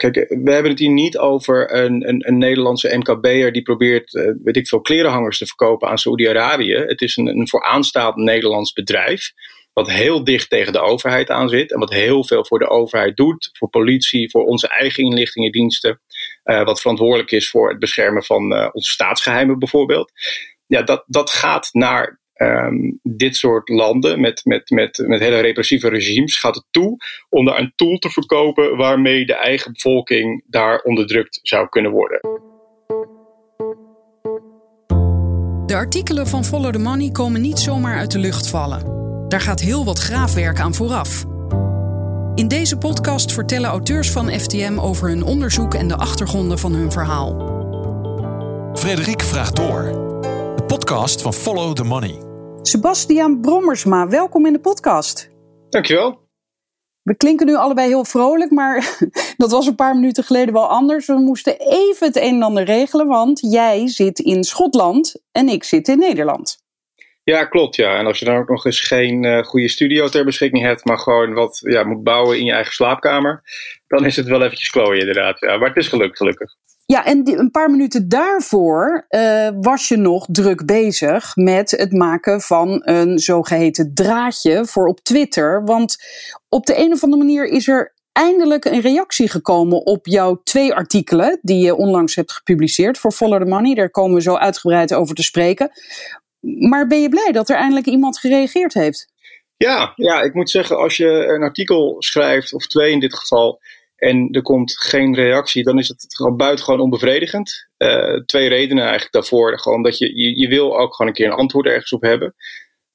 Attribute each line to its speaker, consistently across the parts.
Speaker 1: Kijk, we hebben het hier niet over een, een, een Nederlandse MKB'er die probeert, uh, weet ik veel, klerenhangers te verkopen aan Saoedi-Arabië. Het is een, een vooraanstaand Nederlands bedrijf wat heel dicht tegen de overheid aan zit en wat heel veel voor de overheid doet, voor politie, voor onze eigen inlichtingendiensten, uh, wat verantwoordelijk is voor het beschermen van uh, onze staatsgeheimen bijvoorbeeld. Ja, dat, dat gaat naar um, dit soort landen met, met, met, met hele repressieve regimes, gaat het toe om daar een tool te verkopen waarmee de eigen bevolking daar onderdrukt zou kunnen worden.
Speaker 2: De artikelen van Follow the Money komen niet zomaar uit de lucht vallen. Daar gaat heel wat graafwerk aan vooraf. In deze podcast vertellen auteurs van FTM over hun onderzoek en de achtergronden van hun verhaal.
Speaker 3: Frederik vraagt door. De podcast van Follow the Money.
Speaker 2: Sebastiaan Brommersma, welkom in de podcast.
Speaker 1: Dankjewel.
Speaker 2: We klinken nu allebei heel vrolijk, maar dat was een paar minuten geleden wel anders. We moesten even het een en ander regelen, want jij zit in Schotland en ik zit in Nederland.
Speaker 1: Ja, klopt. Ja. En als je dan ook nog eens geen uh, goede studio ter beschikking hebt, maar gewoon wat ja, moet bouwen in je eigen slaapkamer, dan is het wel eventjes klooien inderdaad. Ja. Maar het is gelukt, gelukkig.
Speaker 2: Ja, en een paar minuten daarvoor uh, was je nog druk bezig met het maken van een zogeheten draadje voor op Twitter. Want op de een of andere manier is er eindelijk een reactie gekomen op jouw twee artikelen die je onlangs hebt gepubliceerd voor Follow the Money. Daar komen we zo uitgebreid over te spreken. Maar ben je blij dat er eindelijk iemand gereageerd heeft?
Speaker 1: Ja, ja, ik moet zeggen, als je een artikel schrijft, of twee in dit geval, en er komt geen reactie, dan is het gewoon buitengewoon onbevredigend. Uh, twee redenen eigenlijk daarvoor. Gewoon dat je, je, je, wil ook gewoon een keer een antwoord ergens op hebben.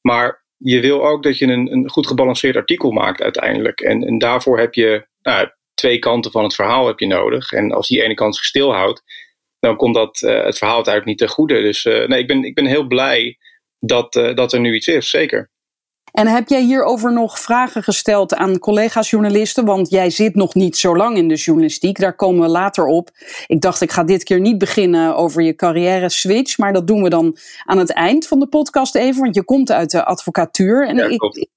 Speaker 1: Maar je wil ook dat je een, een goed gebalanceerd artikel maakt uiteindelijk. En, en daarvoor heb je nou, twee kanten van het verhaal heb je nodig. En als die ene kant zich stilhoudt, dan komt dat uh, het verhaal uiteindelijk niet ten goede. Dus uh, nee, ik ben, ik ben heel blij dat, dat er nu iets is, zeker.
Speaker 2: En heb jij hierover nog vragen gesteld aan collega's journalisten? Want jij zit nog niet zo lang in de journalistiek. Daar komen we later op. Ik dacht, ik ga dit keer niet beginnen over je carrière switch. Maar dat doen we dan aan het eind van de podcast even. Want je komt uit de advocatuur. En
Speaker 1: ja,
Speaker 2: ik,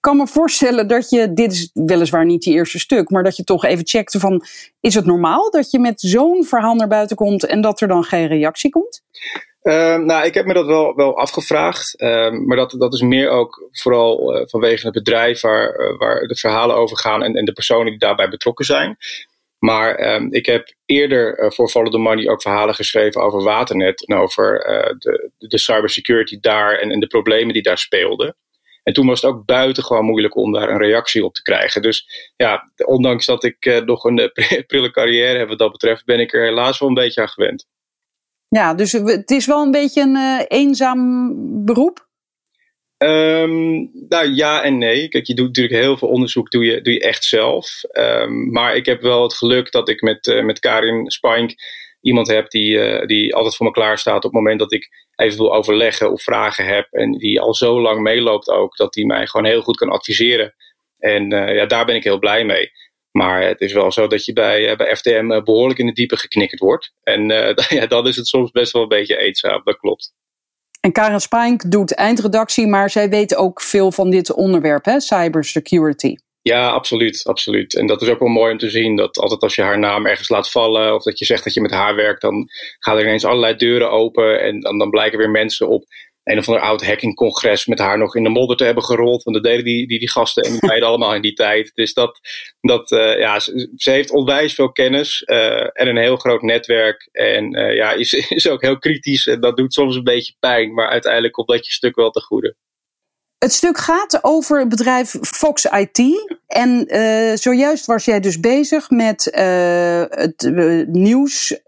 Speaker 2: kan me voorstellen dat je, dit is weliswaar niet je eerste stuk, maar dat je toch even checkte van, is het normaal dat je met zo'n verhaal naar buiten komt en dat er dan geen reactie komt?
Speaker 1: Uh, nou, ik heb me dat wel, wel afgevraagd. Uh, maar dat, dat is meer ook vooral uh, vanwege het bedrijf waar, eh, waar de verhalen over gaan en, en de personen die daarbij betrokken zijn. Maar ehm, ik heb eerder eh, voor Follow the Money ook verhalen geschreven over Waternet en over de, de cybersecurity daar en, en de problemen die daar speelden. En toen was het ook buitengewoon moeilijk om daar een reactie op te krijgen. Dus ja, ondanks dat ik uh, nog een uh, prille carrière heb wat dat betreft, ben ik er helaas wel een beetje aan gewend.
Speaker 2: Ja, dus het is wel een beetje een uh, eenzaam beroep?
Speaker 1: Um, nou ja en nee. Kijk, je doet natuurlijk heel veel onderzoek, doe je, doe je echt zelf. Um, maar ik heb wel het geluk dat ik met, met Karin Spink iemand heb die, uh, die altijd voor me klaar staat op het moment dat ik even wil overleggen of vragen heb. En die al zo lang meeloopt ook, dat die mij gewoon heel goed kan adviseren. En uh, ja, daar ben ik heel blij mee. Maar het is wel zo dat je bij, uh, bij FTM behoorlijk in de diepe geknikkerd wordt. En ja, dan is het soms best wel een beetje eetzaam, dat klopt.
Speaker 2: En Karen Spink doet eindredactie, maar zij weet ook veel van dit onderwerp, hè? cybersecurity.
Speaker 1: Ja, absoluut, absoluut. En dat is ook wel mooi om te zien dat altijd als je haar naam ergens laat vallen of dat je zegt dat je met haar werkt, dan gaan er ineens allerlei deuren open en dan, dan blijken weer mensen op een of ander oud hackingcongres met haar nog in de modder te hebben gerold. Want dat deden die, die, die gasten en die meiden allemaal in die tijd. Dus dat, dat uh, ja, ze, heeft onwijs veel kennis uh, en een heel groot netwerk. En uh, ja, is, is ook heel kritisch en dat doet soms een beetje pijn. Maar uiteindelijk komt dat je stuk wel te goede.
Speaker 2: Het stuk gaat over het bedrijf Fox IT. En uh, zojuist was jij dus bezig met uh, het uh, nieuws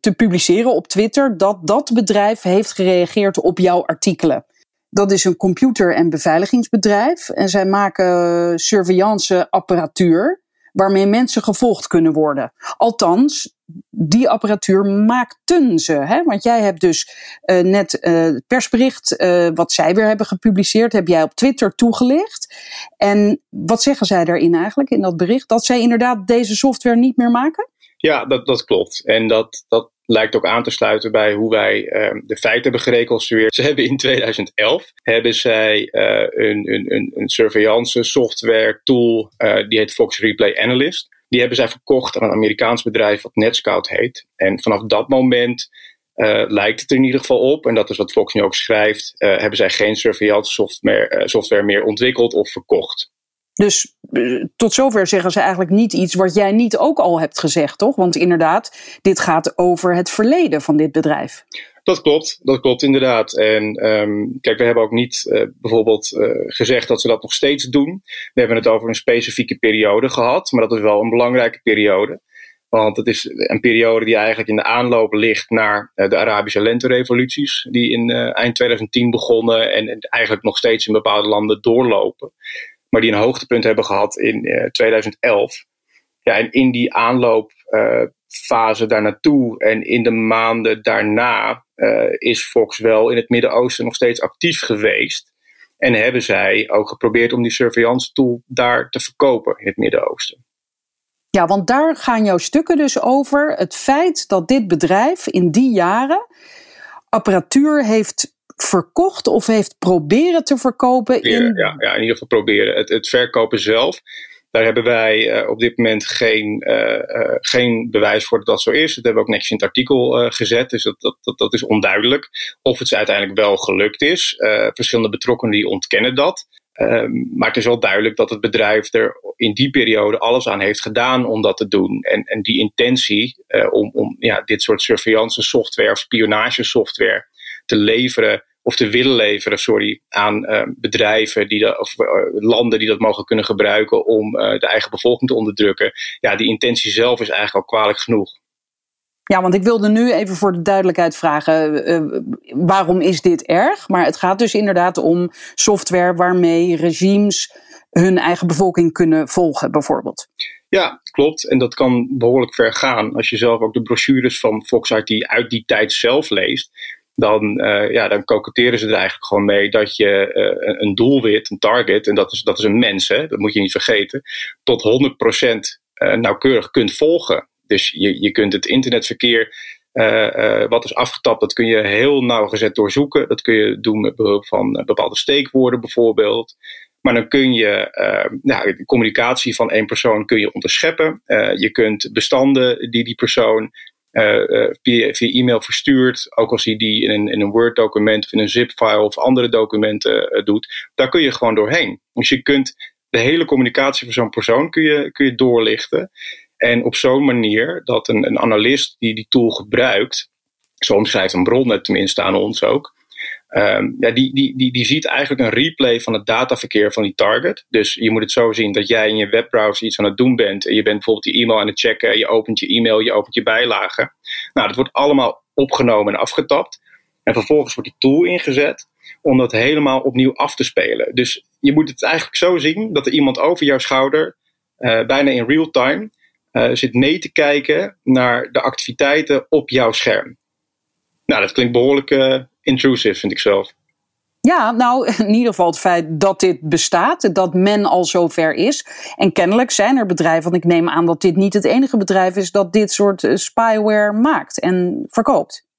Speaker 2: te publiceren op Twitter dat dat bedrijf heeft gereageerd op jouw artikelen. Dat is een computer- en beveiligingsbedrijf en zij maken surveillance apparatuur waarmee mensen gevolgd kunnen worden. Althans, die apparatuur maakten ze. Hè? Want jij hebt dus uh, net uh, het persbericht, uh, wat zij weer hebben gepubliceerd, heb jij op Twitter toegelicht. En wat zeggen zij daarin eigenlijk, in dat bericht? Dat zij inderdaad deze software niet meer maken?
Speaker 1: Ja, dat, dat klopt. En dat, dat lijkt ook aan te sluiten bij hoe wij uh, de feiten hebben gereconstrueerd. Ze hebben in 2011 hebben zij uh, een, een, een surveillance software tool, uh, die heet Fox Replay Analyst. Die hebben zij verkocht aan een Amerikaans bedrijf wat Netscout heet. En vanaf dat moment uh, lijkt het er in ieder geval op, en dat is wat Fox nu ook schrijft, hebben zij geen surveillance software, software meer ontwikkeld of verkocht.
Speaker 2: Dus tot zover zeggen ze eigenlijk niet iets wat jij niet ook al hebt gezegd, toch? Want inderdaad, dit gaat over het verleden van dit bedrijf.
Speaker 1: Dat klopt, dat klopt inderdaad. En um, kijk, we hebben ook niet uh, bijvoorbeeld uh, gezegd dat ze dat nog steeds doen. We hebben het over een specifieke periode gehad, maar dat is wel een belangrijke periode. Want het is een periode die eigenlijk in de aanloop ligt naar de Arabische lenterevoluties, die in eind 2010 begonnen en, en eigenlijk nog steeds in bepaalde landen doorlopen. Maar die een hoogtepunt hebben gehad in 2011. Ja, en in die aanloopfase daar naartoe en in de maanden daarna uh, is Fox wel in het Midden-Oosten nog steeds actief geweest. En hebben zij ook geprobeerd om die surveillance tool daar te verkopen in het Midden-Oosten.
Speaker 2: Ja, want daar gaan jouw stukken dus over. Het feit dat dit bedrijf in die jaren apparatuur heeft verkocht of heeft proberen te verkopen. In...
Speaker 1: Ja, ja, in ieder geval proberen. Het, het verkopen zelf daar hebben wij uh, op dit moment geen, uh, uh, geen bewijs voor dat dat zo is. Dat hebben we ook netjes in het artikel gezet. Dus dat, dat, dat, dat, is onduidelijk. Of het uiteindelijk wel gelukt is. verschillende betrokkenen die ontkennen dat. Um, maar het is wel duidelijk dat het bedrijf er in die periode alles aan heeft gedaan om dat te doen. En, en die intentie om, om ja, dit soort surveillance software of spionage software te leveren of te willen leveren, sorry, aan uh, bedrijven die dat, of uh, landen die dat mogen kunnen gebruiken om uh, de eigen bevolking te onderdrukken. Ja, die intentie zelf is eigenlijk al kwalijk genoeg.
Speaker 2: Ja, want ik wilde nu even voor de duidelijkheid vragen: waarom is dit erg? Maar het gaat dus inderdaad om software waarmee regimes hun eigen bevolking kunnen volgen, bijvoorbeeld.
Speaker 1: Ja, klopt. En dat kan behoorlijk ver gaan. Als je zelf ook de brochures van Fox IT uit die tijd zelf leest dan, uh, ja, dan ze er eigenlijk gewoon mee dat je uh, een doelwit, een target, en dat is, dat is een mens, hè, dat moet je niet vergeten, tot 100% uh, eh, nauwkeurig kunt volgen. Dus je, je kunt het internetverkeer, wat is afgetapt, dat kun je heel nauwgezet doorzoeken. Dat kun je doen met behulp van bepaalde steekwoorden bijvoorbeeld. Maar dan kun je nou, de communicatie van één persoon kun je onderscheppen. je kunt bestanden die die persoon via, via, e-mail verstuurt, ook als hij die in een, in een Word-document of in een zip-file of andere documenten uh, doet, daar kun je gewoon doorheen. Dus je kunt de hele communicatie van zo'n persoon kun je, kun je doorlichten. En op zo'n manier dat een, een analist die die tool gebruikt, zo omschrijft een bron tenminste aan ons ook, Um, ja, die, die, die, die ziet eigenlijk een replay van het dataverkeer van die target. Dus je moet het zo zien dat jij in je webbrowser iets aan het doen bent. En je bent bijvoorbeeld je e-mail aan het checken. Je opent je e-mail, je opent je bijlagen. Nou, dat wordt allemaal opgenomen en afgetapt. En vervolgens wordt die tool ingezet om dat helemaal opnieuw af te spelen. Dus je moet het eigenlijk zo zien dat er iemand over jouw schouder, uh, bijna in real time, uh, zit mee te kijken naar de activiteiten op jouw scherm. Nou, dat klinkt behoorlijk uh, intrusive, vind ik zelf.
Speaker 2: Ja, nou, in ieder geval het feit dat dit bestaat, dat men al zover is. En kennelijk zijn er bedrijven, want ik neem aan dat dit niet het enige bedrijf is dat dit soort eh, spyware maakt en verkoopt.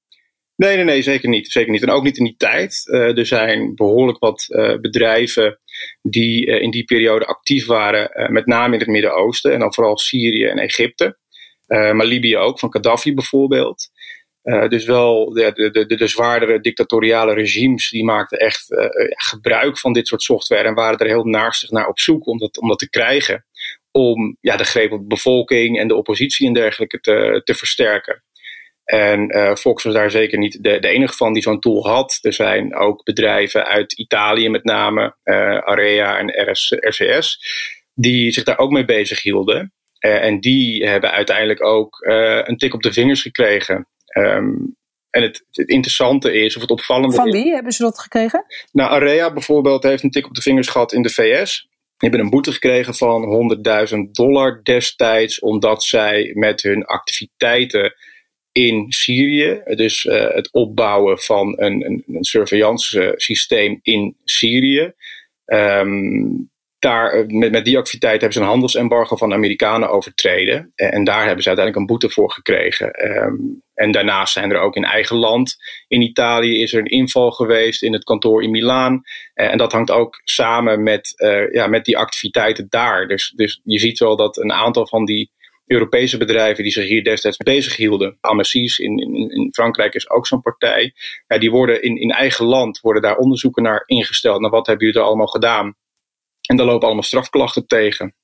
Speaker 1: Nee, nee, nee, zeker niet. Zeker niet. En ook niet in die tijd. Uh, er zijn behoorlijk wat uh, bedrijven die uh, in die periode actief waren, met name in het Midden-Oosten en dan vooral Syrië en Egypte. maar Libië ook, van Gaddafi bijvoorbeeld. Uh, dus wel de, de, de, de, zwaardere dictatoriale regimes die maakten echt uh, gebruik van dit soort software en waren er heel naarstig naar op zoek om dat, om dat te krijgen. Om ja, de greep op de bevolking en de oppositie en dergelijke te, te versterken. En uh, Fox was daar zeker niet de, de enige van die zo'n tool had. Er zijn ook bedrijven uit Italië met name, Area en RS, RCS, die zich daar ook mee bezig hielden. en die hebben uiteindelijk ook een tik op de vingers gekregen Um, en het, het, interessante is, of het opvallende
Speaker 2: Van wie hebben ze dat gekregen?
Speaker 1: Nou, Area bijvoorbeeld heeft een tik op de vingers gehad in de VS. Die hebben een boete gekregen van 100.000 dollar destijds, omdat zij met hun activiteiten in Syrië, dus uh, het opbouwen van een, een, een surveillance systeem in Syrië, um, daar, eh, met, met die activiteit hebben ze een handelsembargo van Amerikanen overtreden. En daar hebben ze uiteindelijk een boete voor gekregen. Um, en daarnaast zijn er ook in eigen land, in Italië, is er een inval geweest in het kantoor in Milaan. Uh, en dat hangt ook samen met, ja, met die activiteiten daar. Dus, dus je ziet wel dat een aantal van die Europese bedrijven die zich hier destijds bezig hielden. In, in Frankrijk is ook zo'n partij. Ja, die worden in, in eigen land worden daar onderzoeken naar ingesteld. Nou, wat hebben jullie er allemaal gedaan? En daar lopen allemaal strafklachten tegen.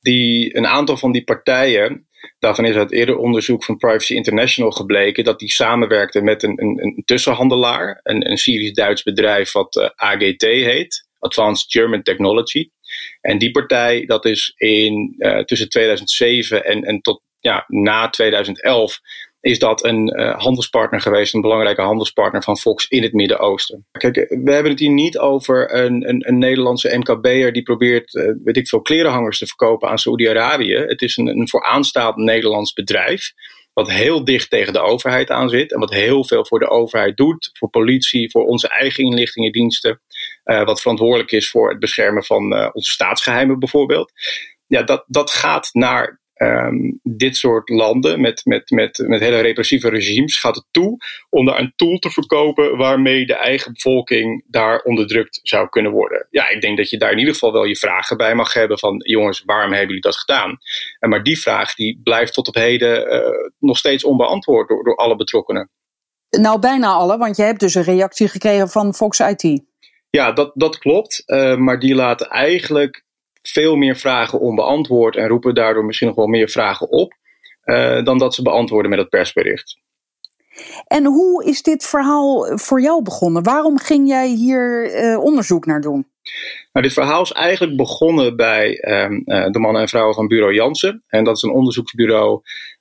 Speaker 1: Die, een aantal van die partijen, daarvan is uit eerder onderzoek van Privacy International gebleken dat die samenwerkten met een, een, een tussenhandelaar, een, een Syrisch-Duits bedrijf wat eh, AGT heet, Advanced German Technology. En die partij, dat is in, uh, tussen 2007 en, en tot ja, na 2011 is dat een uh, handelspartner geweest, een belangrijke handelspartner van Fox in het Midden-Oosten. Kijk, we hebben het hier niet over een, een, een Nederlandse MKB'er die probeert, uh, weet ik veel, klerenhangers te verkopen aan Saoedi-Arabië. Het is een, een vooraanstaand Nederlands bedrijf wat heel dicht tegen de overheid aan zit en wat heel veel voor de overheid doet, voor politie, voor onze eigen inlichtingendiensten, wat verantwoordelijk is voor het beschermen van uh, onze staatsgeheimen bijvoorbeeld. Ja, dat, dat gaat naar um, dit soort landen met, met, met, met hele repressieve regimes gaat het toe om daar een tool te verkopen waarmee de eigen bevolking daar onderdrukt zou kunnen worden. Ja, ik denk dat je daar in ieder geval wel je vragen bij mag hebben van jongens, waarom hebben jullie dat gedaan? En maar die vraag die blijft tot op heden uh, nog steeds onbeantwoord door, door alle betrokkenen.
Speaker 2: Nou, bijna alle, want je hebt dus een reactie gekregen van Fox IT.
Speaker 1: Ja, dat, dat klopt. Uh, maar die laten eigenlijk veel meer vragen onbeantwoord en roepen daardoor misschien nog wel meer vragen op uh, dan dat ze beantwoorden met het persbericht.
Speaker 2: En hoe is dit verhaal voor jou begonnen? Waarom ging jij hier uh, onderzoek naar doen?
Speaker 1: Nou, dit verhaal is eigenlijk begonnen bij um, uh, de mannen en vrouwen van Bureau Jansen. En dat is een onderzoeksbureau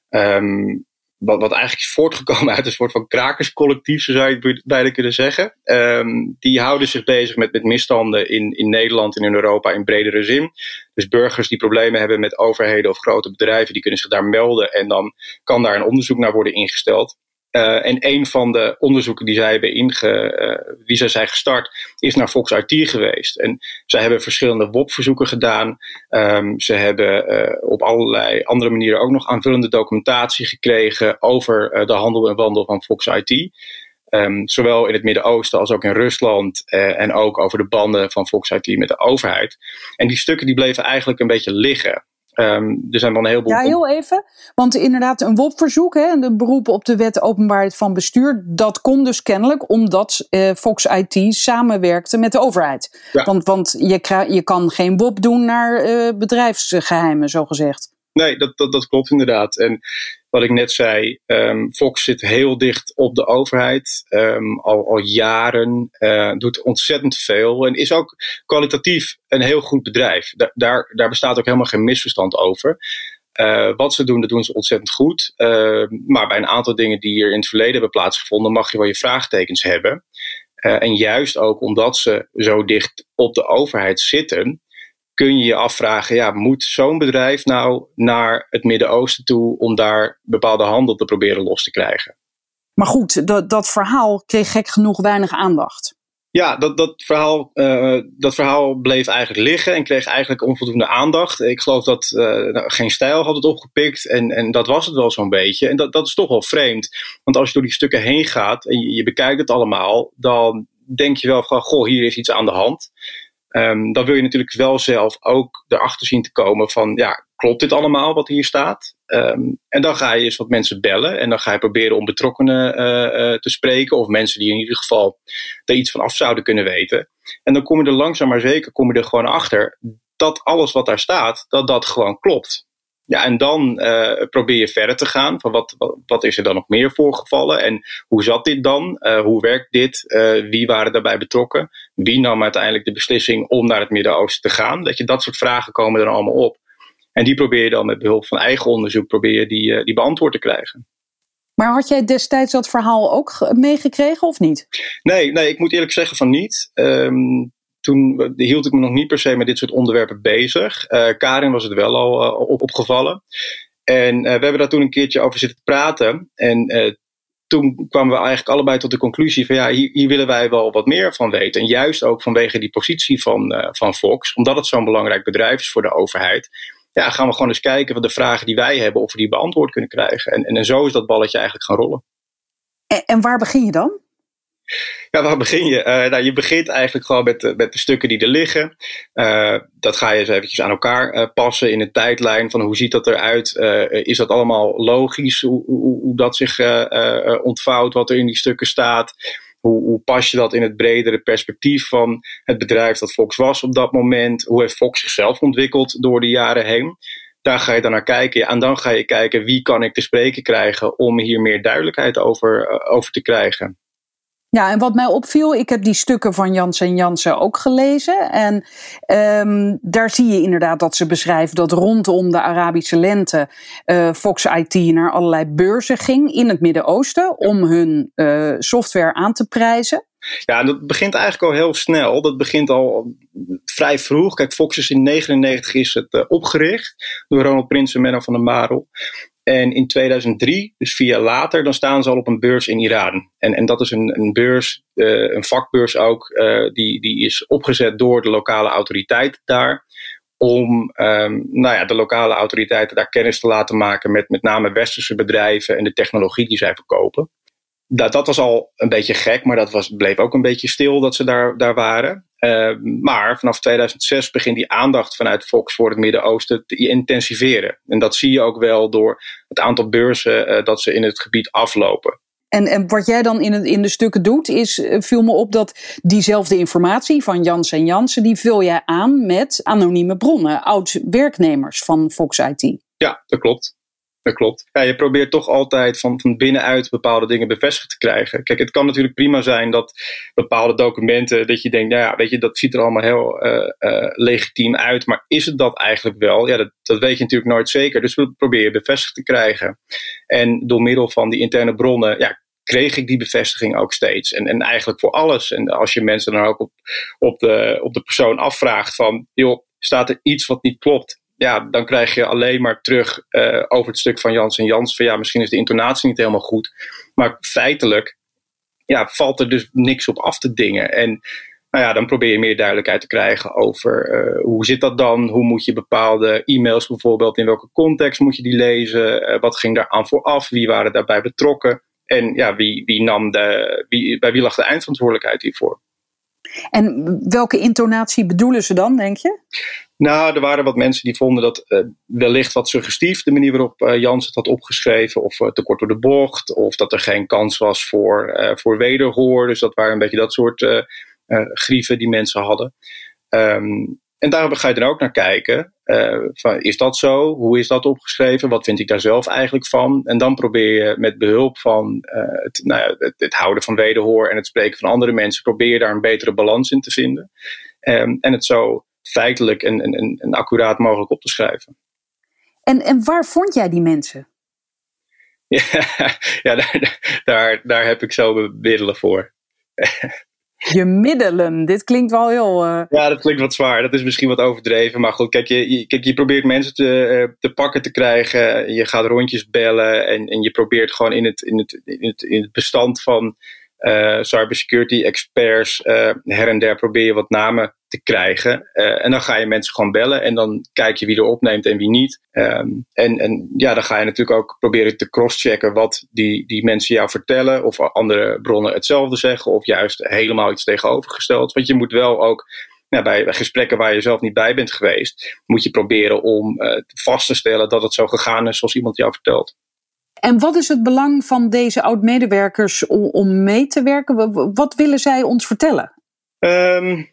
Speaker 1: um, wat, wat eigenlijk is voortgekomen uit een soort van krakerscollectief, zo zou je het bijna kunnen zeggen. Um, die houden zich bezig met, met misstanden in, in Nederland en in Europa in bredere zin. Dus burgers die problemen hebben met overheden of grote bedrijven, die kunnen zich daar melden en dan kan daar een onderzoek naar worden ingesteld. Uh, en een van de onderzoeken die zij hebben inge, uh, die zij zijn gestart, is naar Fox IT geweest. En zij hebben verschillende WOP-verzoeken gedaan. Um, ze hebben uh, op allerlei andere manieren ook nog aanvullende documentatie gekregen over de handel en wandel van Fox IT. Um, zowel in het Midden-Oosten als ook in Rusland. en ook over de banden van Fox IT met de overheid. En die stukken die bleven eigenlijk een beetje liggen. Um, er zijn dan een heleboel.
Speaker 2: Ja, heel even. Want inderdaad, een WOP-verzoek, een beroep op de wet openbaarheid van bestuur, dat kon dus kennelijk omdat uh, Fox IT samenwerkte met de overheid. Ja. Want, want je, je kan geen WOP doen naar uh, bedrijfsgeheimen, zogezegd.
Speaker 1: Nee, dat, dat, dat klopt inderdaad. En wat ik net zei, um, Fox zit heel dicht op de overheid. Um, al, al jaren, uh, doet ontzettend veel en is ook kwalitatief een heel goed bedrijf. Da daar, daar bestaat ook helemaal geen misverstand over. Uh, wat ze doen, dat doen ze ontzettend goed. Uh, maar bij een aantal dingen die hier in het verleden hebben plaatsgevonden, mag je wel je vraagtekens hebben. Uh, en juist ook omdat ze zo dicht op de overheid zitten, kun je je afvragen, ja, moet zo'n bedrijf nou naar het Midden-Oosten toe om daar bepaalde handel te proberen los te krijgen?
Speaker 2: Maar goed, dat, dat verhaal kreeg gek genoeg weinig aandacht.
Speaker 1: Ja, dat, dat, verhaal, uh, dat verhaal bleef eigenlijk liggen en kreeg eigenlijk onvoldoende aandacht. Ik geloof dat uh, geen stijl had het opgepikt en, en dat was het wel zo'n beetje. En dat, dat is toch wel vreemd. Want als je door die stukken heen gaat en je, je bekijkt het allemaal, dan denk je wel van, goh, hier is iets aan de hand. Um, dan wil je natuurlijk wel zelf ook erachter zien te komen van, ja, klopt dit allemaal wat hier staat? Um, en dan ga je eens wat mensen bellen en dan ga je proberen om betrokkenen uh, uh, te spreken of mensen die in ieder geval er iets van af zouden kunnen weten. En dan kom je er langzaam maar zeker kom je er gewoon achter dat alles wat daar staat, dat dat gewoon klopt. Ja, en dan uh, probeer je verder te gaan. Van wat, wat, wat, is er dan nog meer voorgevallen? En hoe zat dit dan? Uh, hoe werkt dit? Uh, wie waren daarbij betrokken? Wie nam uiteindelijk de beslissing om naar het Midden-Oosten te gaan? Dat je dat soort vragen komen er allemaal op. En die probeer je dan met behulp van eigen onderzoek probeer je die, die beantwoord te krijgen.
Speaker 2: Maar had jij destijds dat verhaal ook meegekregen of niet?
Speaker 1: Nee, nee, ik moet eerlijk zeggen van niet. Um, toen hield ik me nog niet per se met dit soort onderwerpen bezig. Uh, Karin was het wel al op, opgevallen. En uh, we hebben daar toen een keertje over zitten praten. En toen kwamen we eigenlijk allebei tot de conclusie van ja, hier, hier, willen wij wel wat meer van weten. En juist ook vanwege die positie van, van Fox, omdat het zo'n belangrijk bedrijf is voor de overheid. Ja, gaan we gewoon eens kijken wat de vragen die wij hebben, of we die beantwoord kunnen krijgen. En, en, en zo is dat balletje eigenlijk gaan rollen.
Speaker 2: En, en waar begin je dan?
Speaker 1: Ja, waar begin je? Uh, nou, je begint eigenlijk gewoon met, met de stukken die er liggen. Uh, dat ga je eens eventjes aan elkaar passen in een tijdlijn van hoe ziet dat eruit? is dat allemaal logisch? Hoe, hoe, hoe dat zich ontvouwt, wat er in die stukken staat? Hoe, hoe, pas je dat in het bredere perspectief van het bedrijf dat Fox was op dat moment? Hoe heeft Fox zichzelf ontwikkeld door de jaren heen? Daar ga je dan naar kijken. En dan ga je kijken wie kan ik te spreken krijgen om hier meer duidelijkheid over, over te krijgen.
Speaker 2: Ja, en wat mij opviel, ik heb die stukken van Jansen en Jansen ook gelezen. En um, daar zie je inderdaad dat ze beschrijven dat rondom de Arabische lente uh, Fox IT naar allerlei beurzen ging in het Midden-Oosten om hun uh, software aan te prijzen.
Speaker 1: Ja, dat begint eigenlijk al heel snel. Dat begint al vrij vroeg. Kijk, Fox is in 1999 is het uh, opgericht door Ronald Prins en Menno van der Marel. En in 2003, dus vier jaar later, dan staan ze al op een beurs in Iran. En, en dat is een, een beurs, uh, een vakbeurs ook, uh, die, die is opgezet door de lokale autoriteiten daar. Om um, nou ja, de lokale autoriteiten daar kennis te laten maken met met name westerse bedrijven en de technologie die zij verkopen dat, dat was al een beetje gek, maar dat was, bleef ook een beetje stil dat ze daar, daar waren. Uh, maar vanaf 2006 begint die aandacht vanuit Fox voor het Midden-Oosten te intensiveren. En dat zie je ook wel door het aantal beurzen uh, dat ze in het gebied aflopen.
Speaker 2: En, en wat jij dan in, het, in de stukken doet, is, uh, viel me op dat diezelfde informatie van Jans en Jansen, die vul jij aan met anonieme bronnen, oud-werknemers van Fox IT.
Speaker 1: Ja, dat klopt. Dat klopt. Ja, je probeert toch altijd van, van binnenuit bepaalde dingen bevestigd te krijgen. Kijk, het kan natuurlijk prima zijn dat bepaalde documenten, dat je denkt, nou ja, weet je, dat ziet er allemaal heel uh, uh, legitiem uit. Maar is het dat eigenlijk wel? Ja, dat, dat weet je natuurlijk nooit zeker. Dus we proberen bevestigd te krijgen. En door middel van die interne bronnen, ja, kreeg ik die bevestiging ook steeds. En, en eigenlijk voor alles. En als je mensen dan ook op, op, de, op de persoon afvraagt van, joh, staat er iets wat niet klopt? Ja, dan krijg je alleen maar terug uh, over het stuk van Jans en Jans. Van ja, misschien is de intonatie niet helemaal goed. Maar feitelijk ja, valt er dus niks op af te dingen. En nou ja, dan probeer je meer duidelijkheid te krijgen over uh, hoe zit dat dan? Hoe moet je bepaalde e-mails bijvoorbeeld, in welke context moet je die lezen? Uh, wat ging daar aan vooraf? Wie waren daarbij betrokken? En ja, wie, wie nam de, wie, bij wie lag de eindverantwoordelijkheid hiervoor?
Speaker 2: En welke intonatie bedoelen ze dan, denk je?
Speaker 1: Nou, er waren wat mensen die vonden dat uh, wellicht wat suggestief de manier waarop uh, Jans het had opgeschreven, of uh, te kort door de bocht, of dat er geen kans was voor, voor wederhoor. Dus dat waren een beetje dat soort grieven die mensen hadden. Um, en daar ga je dan ook naar kijken. Van, is dat zo? Hoe is dat opgeschreven? Wat vind ik daar zelf eigenlijk van? En dan probeer je met behulp van het, nou ja, het, het, houden van wederhoor en het spreken van andere mensen, probeer je daar een betere balans in te vinden. Um, en het zo feitelijk en, en, en accuraat mogelijk op te schrijven.
Speaker 2: En, en waar vond jij die mensen?
Speaker 1: Ja, ja daar, daar, daar heb ik zo middelen voor.
Speaker 2: Je middelen, dit klinkt wel heel. Uh...
Speaker 1: Ja, dat klinkt wat zwaar. Dat is misschien wat overdreven. Maar goed, kijk, je, kijk, je probeert mensen te, uh, te pakken te krijgen. Je gaat rondjes bellen. En, en je probeert gewoon in het, in het, in het, in het bestand van cybersecurity experts her en der probeer je wat namen te krijgen. Uh, en dan ga je mensen gewoon bellen en dan kijk je wie er opneemt en wie niet. Um, en, en ja, dan ga je natuurlijk ook proberen te crosschecken wat die, die mensen jou vertellen. Of andere bronnen hetzelfde zeggen of juist helemaal iets tegenovergesteld. Want je moet wel ook ja, bij, gesprekken waar je zelf niet bij bent geweest, moet je proberen om vast te stellen dat het zo gegaan is zoals iemand jou vertelt.
Speaker 2: En wat is het belang van deze oud-medewerkers om, om mee te werken? Wat willen zij ons vertellen?
Speaker 1: Um,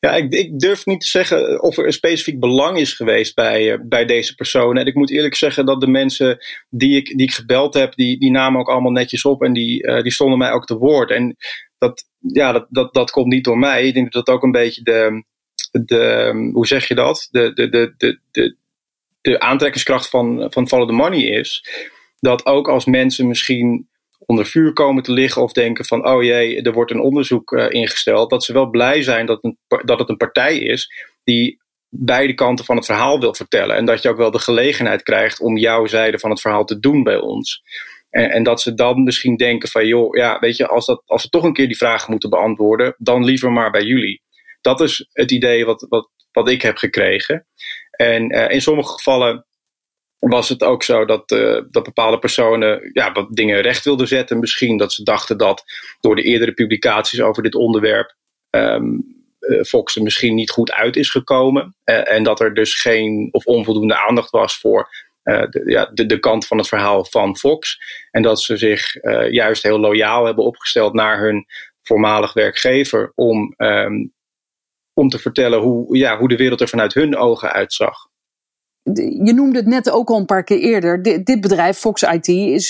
Speaker 1: ja, ik, ik, durf niet te zeggen of er een specifiek belang is geweest bij, uh, bij deze personen. En ik moet eerlijk zeggen dat de mensen die ik, die ik gebeld heb, die, die namen ook allemaal netjes op en die, uh, die stonden mij ook te woord. En dat, ja, dat, dat, dat komt niet door mij. Ik denk dat dat ook een beetje de, de hoe zeg je dat? De, de, de, de, de, de aantrekkingskracht van, van Follow the Money is. Dat ook als mensen misschien onder vuur komen te liggen of denken van oh jee, er wordt een onderzoek uh, ingesteld, dat ze wel blij zijn dat, dat het een partij is die beide kanten van het verhaal wil vertellen. En dat je ook wel de gelegenheid krijgt om jouw zijde van het verhaal te doen bij ons. En, en dat ze dan misschien denken van joh, ja, weet je, als, dat, als we toch een keer die vragen moeten beantwoorden, dan liever maar bij jullie. Dat is het idee wat, wat, wat ik heb gekregen. En uh, in sommige gevallen was het ook zo dat, dat bepaalde personen ja, wat dingen recht wilden zetten. Misschien dat ze dachten dat door de eerdere publicaties over dit onderwerp um, Fox er misschien niet goed uit is gekomen. en dat er dus geen of onvoldoende aandacht was voor de, ja, de, de, kant van het verhaal van Fox. En dat ze zich juist heel loyaal hebben opgesteld naar hun voormalig werkgever om, um, om te vertellen hoe, ja, hoe de wereld er vanuit hun ogen uitzag.
Speaker 2: Je noemde het net ook al een paar keer eerder. dit bedrijf, Fox IT, is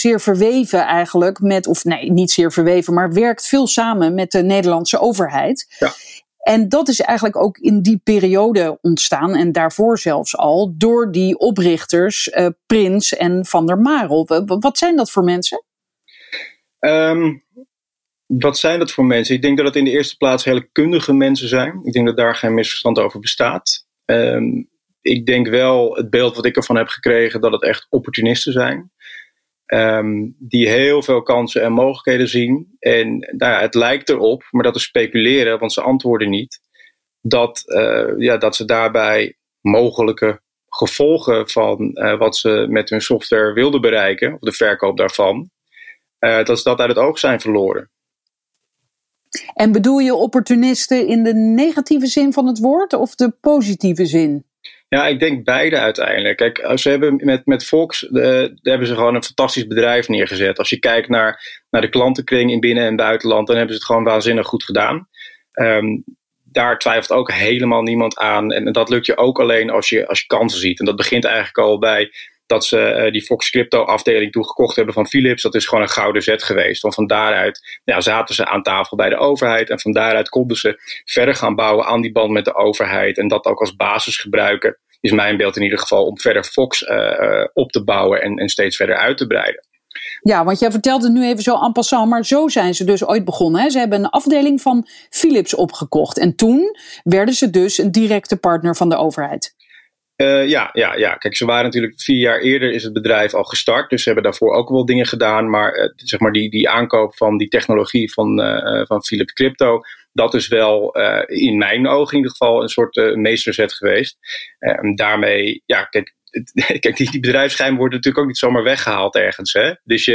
Speaker 2: zeer verweven eigenlijk met, of nee, niet zeer verweven, maar werkt veel samen met de Nederlandse overheid. Ja. En dat is eigenlijk ook in die periode ontstaan en daarvoor zelfs al door die oprichters uh, Prins en Van der Marel. Wat zijn dat voor mensen?
Speaker 1: Um, wat zijn dat voor mensen? Ik denk dat het in de eerste plaats hele kundige mensen zijn. Ik denk dat daar geen misverstand over bestaat. Um, ik denk wel het beeld wat ik ervan heb gekregen dat het echt opportunisten zijn. Um, die heel veel kansen en mogelijkheden zien. En nou het lijkt erop, maar dat is speculeren, want ze antwoorden niet. Dat, uh, ja, dat ze daarbij mogelijke gevolgen van uh, wat ze met hun software wilden bereiken, of de verkoop daarvan, uh, dat ze dat uit het oog zijn verloren.
Speaker 2: En bedoel je opportunisten in de negatieve zin van het woord of de positieve zin?
Speaker 1: Ja, ik denk beide uiteindelijk. Kijk, ze hebben met, met Fox uh, hebben ze gewoon een fantastisch bedrijf neergezet. Als je kijkt naar, naar de klantenkring in binnen- en buitenland, dan hebben ze het gewoon waanzinnig goed gedaan. Um, daar twijfelt ook helemaal niemand aan. En, dat lukt je ook alleen als je, als je kansen ziet. En dat begint eigenlijk al bij dat ze uh, die Fox Crypto afdeling toegekocht hebben van Philips. Dat is gewoon een gouden zet geweest. Want van daaruit ja, zaten ze aan tafel bij de overheid. En van daaruit konden ze verder gaan bouwen aan die band met de overheid. En dat ook als basis gebruiken. Is mijn beeld in ieder geval om verder Fox uh, op te bouwen en, en steeds verder uit te breiden.
Speaker 2: Ja, want jij vertelt het nu even zo en passant, maar zo zijn ze dus ooit begonnen. Hè? Ze hebben een afdeling van Philips opgekocht. En toen werden ze dus een directe partner van de overheid.
Speaker 1: Uh, ja, ja, ja, kijk, ze waren natuurlijk vier jaar eerder is het bedrijf al gestart. Dus ze hebben daarvoor ook wel dingen gedaan. Maar uh, zeg maar die, die aankoop van die technologie van, uh, van Philips Crypto, dat is wel in mijn ogen in ieder geval een soort meesterzet geweest. Daarmee, ja, kijk, kijk die, die bedrijfsgeheim worden natuurlijk ook niet zomaar weggehaald ergens. Hè? Dus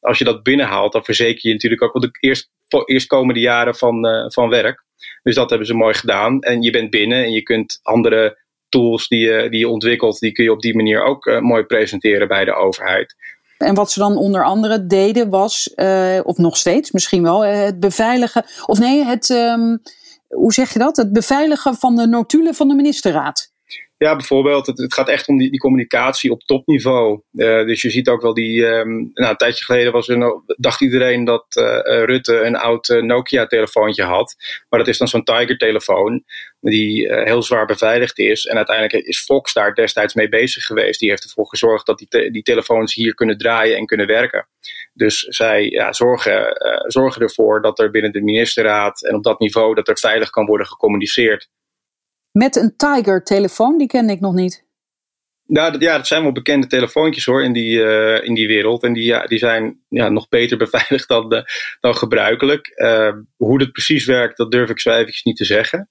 Speaker 1: als je dat binnenhaalt, dan verzeker je natuurlijk ook wel de eerst, eerstkomende jaren van, van werk. Dus dat hebben ze mooi gedaan. En je bent binnen en je kunt andere tools die je, die je ontwikkelt, die kun je op die manier ook uh, mooi presenteren bij de overheid.
Speaker 2: En wat ze dan onder andere deden was, uh, of nog steeds misschien wel, uh, het beveiligen, of nee, het, um, hoe zeg je dat? Het beveiligen van de notulen van de ministerraad.
Speaker 1: Ja, bijvoorbeeld, het, gaat echt om die, die communicatie op topniveau. Uh, dus je ziet ook wel die. Um, nou, een tijdje geleden was er, dacht iedereen dat uh, Rutte een oud Nokia-telefoontje had. Maar dat is dan zo'n Tiger-telefoon, die heel zwaar beveiligd is. En uiteindelijk is Fox daar destijds mee bezig geweest. Die heeft ervoor gezorgd dat die, die telefoons hier kunnen draaien en kunnen werken. Dus zij ja, zorgen, zorgen ervoor dat er binnen de ministerraad en op dat niveau dat er veilig kan worden gecommuniceerd.
Speaker 2: Met een Tiger-telefoon, die kende ik nog niet.
Speaker 1: Ja, dat zijn wel bekende telefoontjes hoor in die, uh, in die wereld. En die, ja, die zijn ja, nog beter beveiligd dan, uh, dan gebruikelijk. Uh, hoe dat precies werkt, dat durf ik zo eventjes niet te zeggen.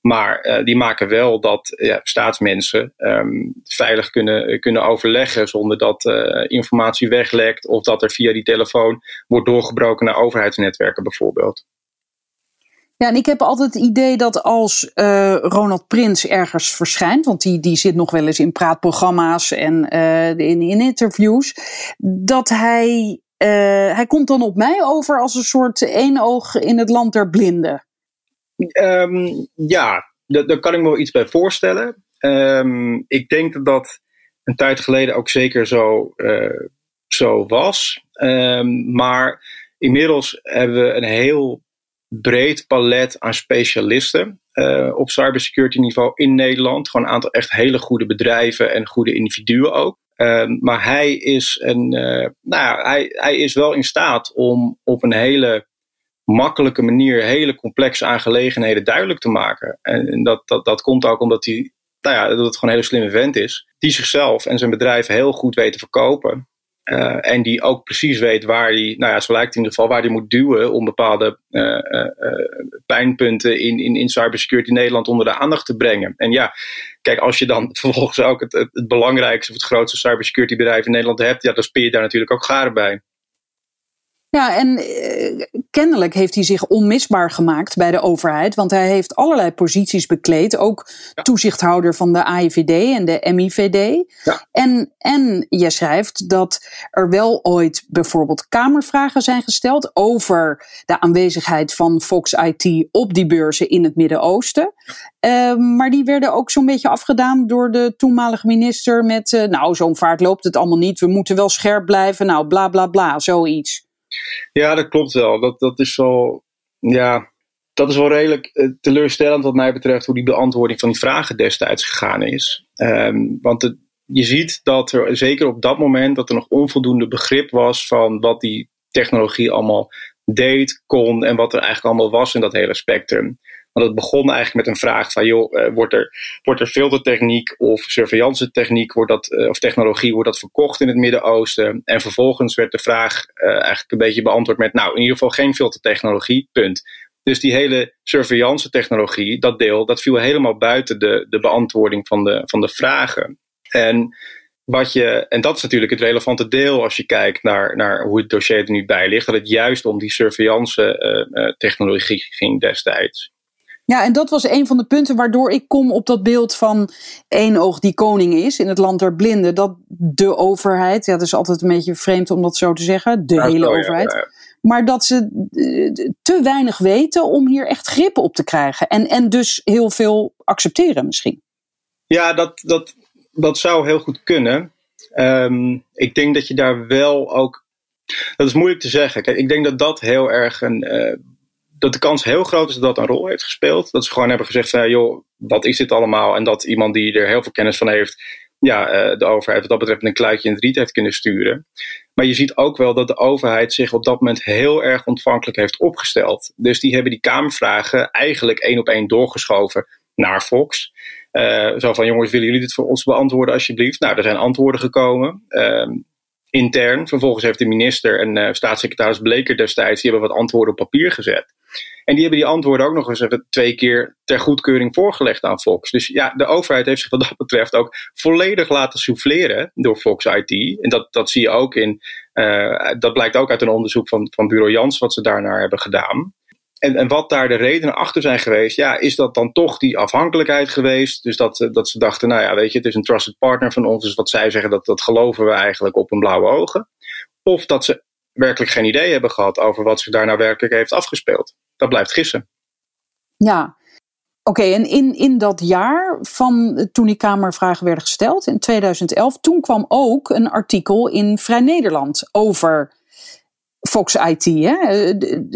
Speaker 1: Maar die maken wel dat ja, staatsmensen um, veilig kunnen, kunnen overleggen zonder dat informatie weglekt of dat er via die telefoon wordt doorgebroken naar overheidsnetwerken bijvoorbeeld.
Speaker 2: Ja, en ik heb altijd het idee dat als uh, Ronald Prins ergens verschijnt, want die, die zit nog wel eens in praatprogramma's en uh, in, in interviews, dat hij, uh, hij komt dan op mij over als een soort één oog in het land der blinden.
Speaker 1: Um, ja, daar kan ik me wel iets bij voorstellen. Um, ik denk dat dat een tijd geleden ook zeker zo, zo was. Um, maar inmiddels hebben we een heel breed palet aan specialisten uh, op cybersecurity niveau in Nederland. Gewoon een aantal echt hele goede bedrijven en goede individuen ook. Uh, maar hij is, een, uh, nou hij, hij is wel in staat om op een hele makkelijke manier hele complexe aangelegenheden duidelijk te maken. En dat, dat, dat komt ook omdat hij, nou ja, dat het gewoon een hele slimme vent is. Die zichzelf en zijn bedrijf heel goed weet te verkopen. Uh, en die ook precies weet waar hij, nou ja, zo lijkt in ieder geval, waar hij moet duwen om bepaalde uh, uh, pijnpunten in, in, in cybersecurity Nederland onder de aandacht te brengen. En ja, kijk, als je dan vervolgens ook het, het, het belangrijkste of het grootste cybersecurity bedrijf in Nederland hebt, ja, dan speel je daar natuurlijk ook garen bij.
Speaker 2: Ja, en uh, kennelijk heeft hij zich onmisbaar gemaakt bij de overheid. Want hij heeft allerlei posities bekleed. Ook ja. toezichthouder van de AIVD en de MIVD. Ja. En, en je schrijft dat er wel ooit bijvoorbeeld Kamervragen zijn gesteld. over de aanwezigheid van Fox IT op die beurzen in het Midden-Oosten. Uh, maar die werden ook zo'n beetje afgedaan door de toenmalige minister. met. Uh, nou, zo'n vaart loopt het allemaal niet. We moeten wel scherp blijven. Nou, bla bla bla, zoiets.
Speaker 1: Ja, dat klopt wel. Dat, dat is wel, ja, dat is wel redelijk uh, teleurstellend wat mij betreft hoe die beantwoording van die vragen destijds gegaan is. Um, want je ziet dat er zeker op dat moment dat er nog onvoldoende begrip was van wat die technologie allemaal deed, kon en wat er eigenlijk allemaal was in dat hele spectrum. Want het begon eigenlijk met een vraag van, joh, uh, wordt er, wordt er filtertechniek of surveillance techniek, wordt dat, uh, of technologie, wordt dat verkocht in het Midden-Oosten? En vervolgens werd de vraag uh, eigenlijk een beetje beantwoord met, nou, in ieder geval geen filtertechnologie, punt. Dus die hele surveillance technologie, dat deel, dat viel helemaal buiten de, de beantwoording van de, van de vragen. En wat je, en dat is natuurlijk het relevante deel als je kijkt naar, naar hoe het dossier er nu bij ligt, dat het juist om die surveillance technologie ging destijds.
Speaker 2: Ja, en dat was een van de punten waardoor ik kom op dat beeld van één oog die koning is in het land der blinden. Dat de overheid, ja, dat is altijd een beetje vreemd om dat zo te zeggen, de ja, hele overheid. Ja, ja. Maar dat ze eh, te weinig weten om hier echt grip op te krijgen. En, en dus heel veel accepteren misschien.
Speaker 1: Ja, dat, dat, dat zou heel goed kunnen. Um, ik denk dat je daar wel ook. Dat is moeilijk te zeggen. Kijk, ik denk dat dat heel erg een. Uh, dat de kans heel groot is dat dat een rol heeft gespeeld. Dat ze gewoon hebben gezegd van, joh, wat is dit allemaal? En dat iemand die er heel veel kennis van heeft, ja, uh, de overheid wat dat betreft een kluitje in het riet heeft kunnen sturen. Maar je ziet ook wel dat de overheid zich op dat moment heel erg ontvankelijk heeft opgesteld. Dus die hebben die Kamervragen eigenlijk één op één doorgeschoven naar Fox. Uh, zo van, jongens, willen jullie dit voor ons beantwoorden alsjeblieft? Nou, er zijn antwoorden gekomen. Uh, intern. Vervolgens heeft de minister en uh, staatssecretaris Bleker destijds, die hebben wat antwoorden op papier gezet. En die hebben die antwoorden ook nog eens even twee keer ter goedkeuring voorgelegd aan Fox. Dus ja, de overheid heeft zich wat dat betreft ook volledig laten souffleren door Fox IT. En dat, dat zie je ook in, uh, dat blijkt ook uit een onderzoek van, van Bureau Jans, wat ze daarnaar hebben gedaan. En, en wat daar de redenen achter zijn geweest, ja, is dat dan toch die afhankelijkheid geweest? Dus dat, dat ze dachten, nou ja, weet je, het is een trusted partner van ons, dus wat zij zeggen, dat, dat geloven we eigenlijk op een blauwe ogen. Of dat ze werkelijk geen idee hebben gehad over wat zich daar nou werkelijk heeft afgespeeld. Dat blijft gissen.
Speaker 2: Ja, Oké, en in, in dat jaar van toen die Kamervragen werden gesteld, in 2011, toen kwam ook een artikel in Vrij Nederland over Fox IT. Hè?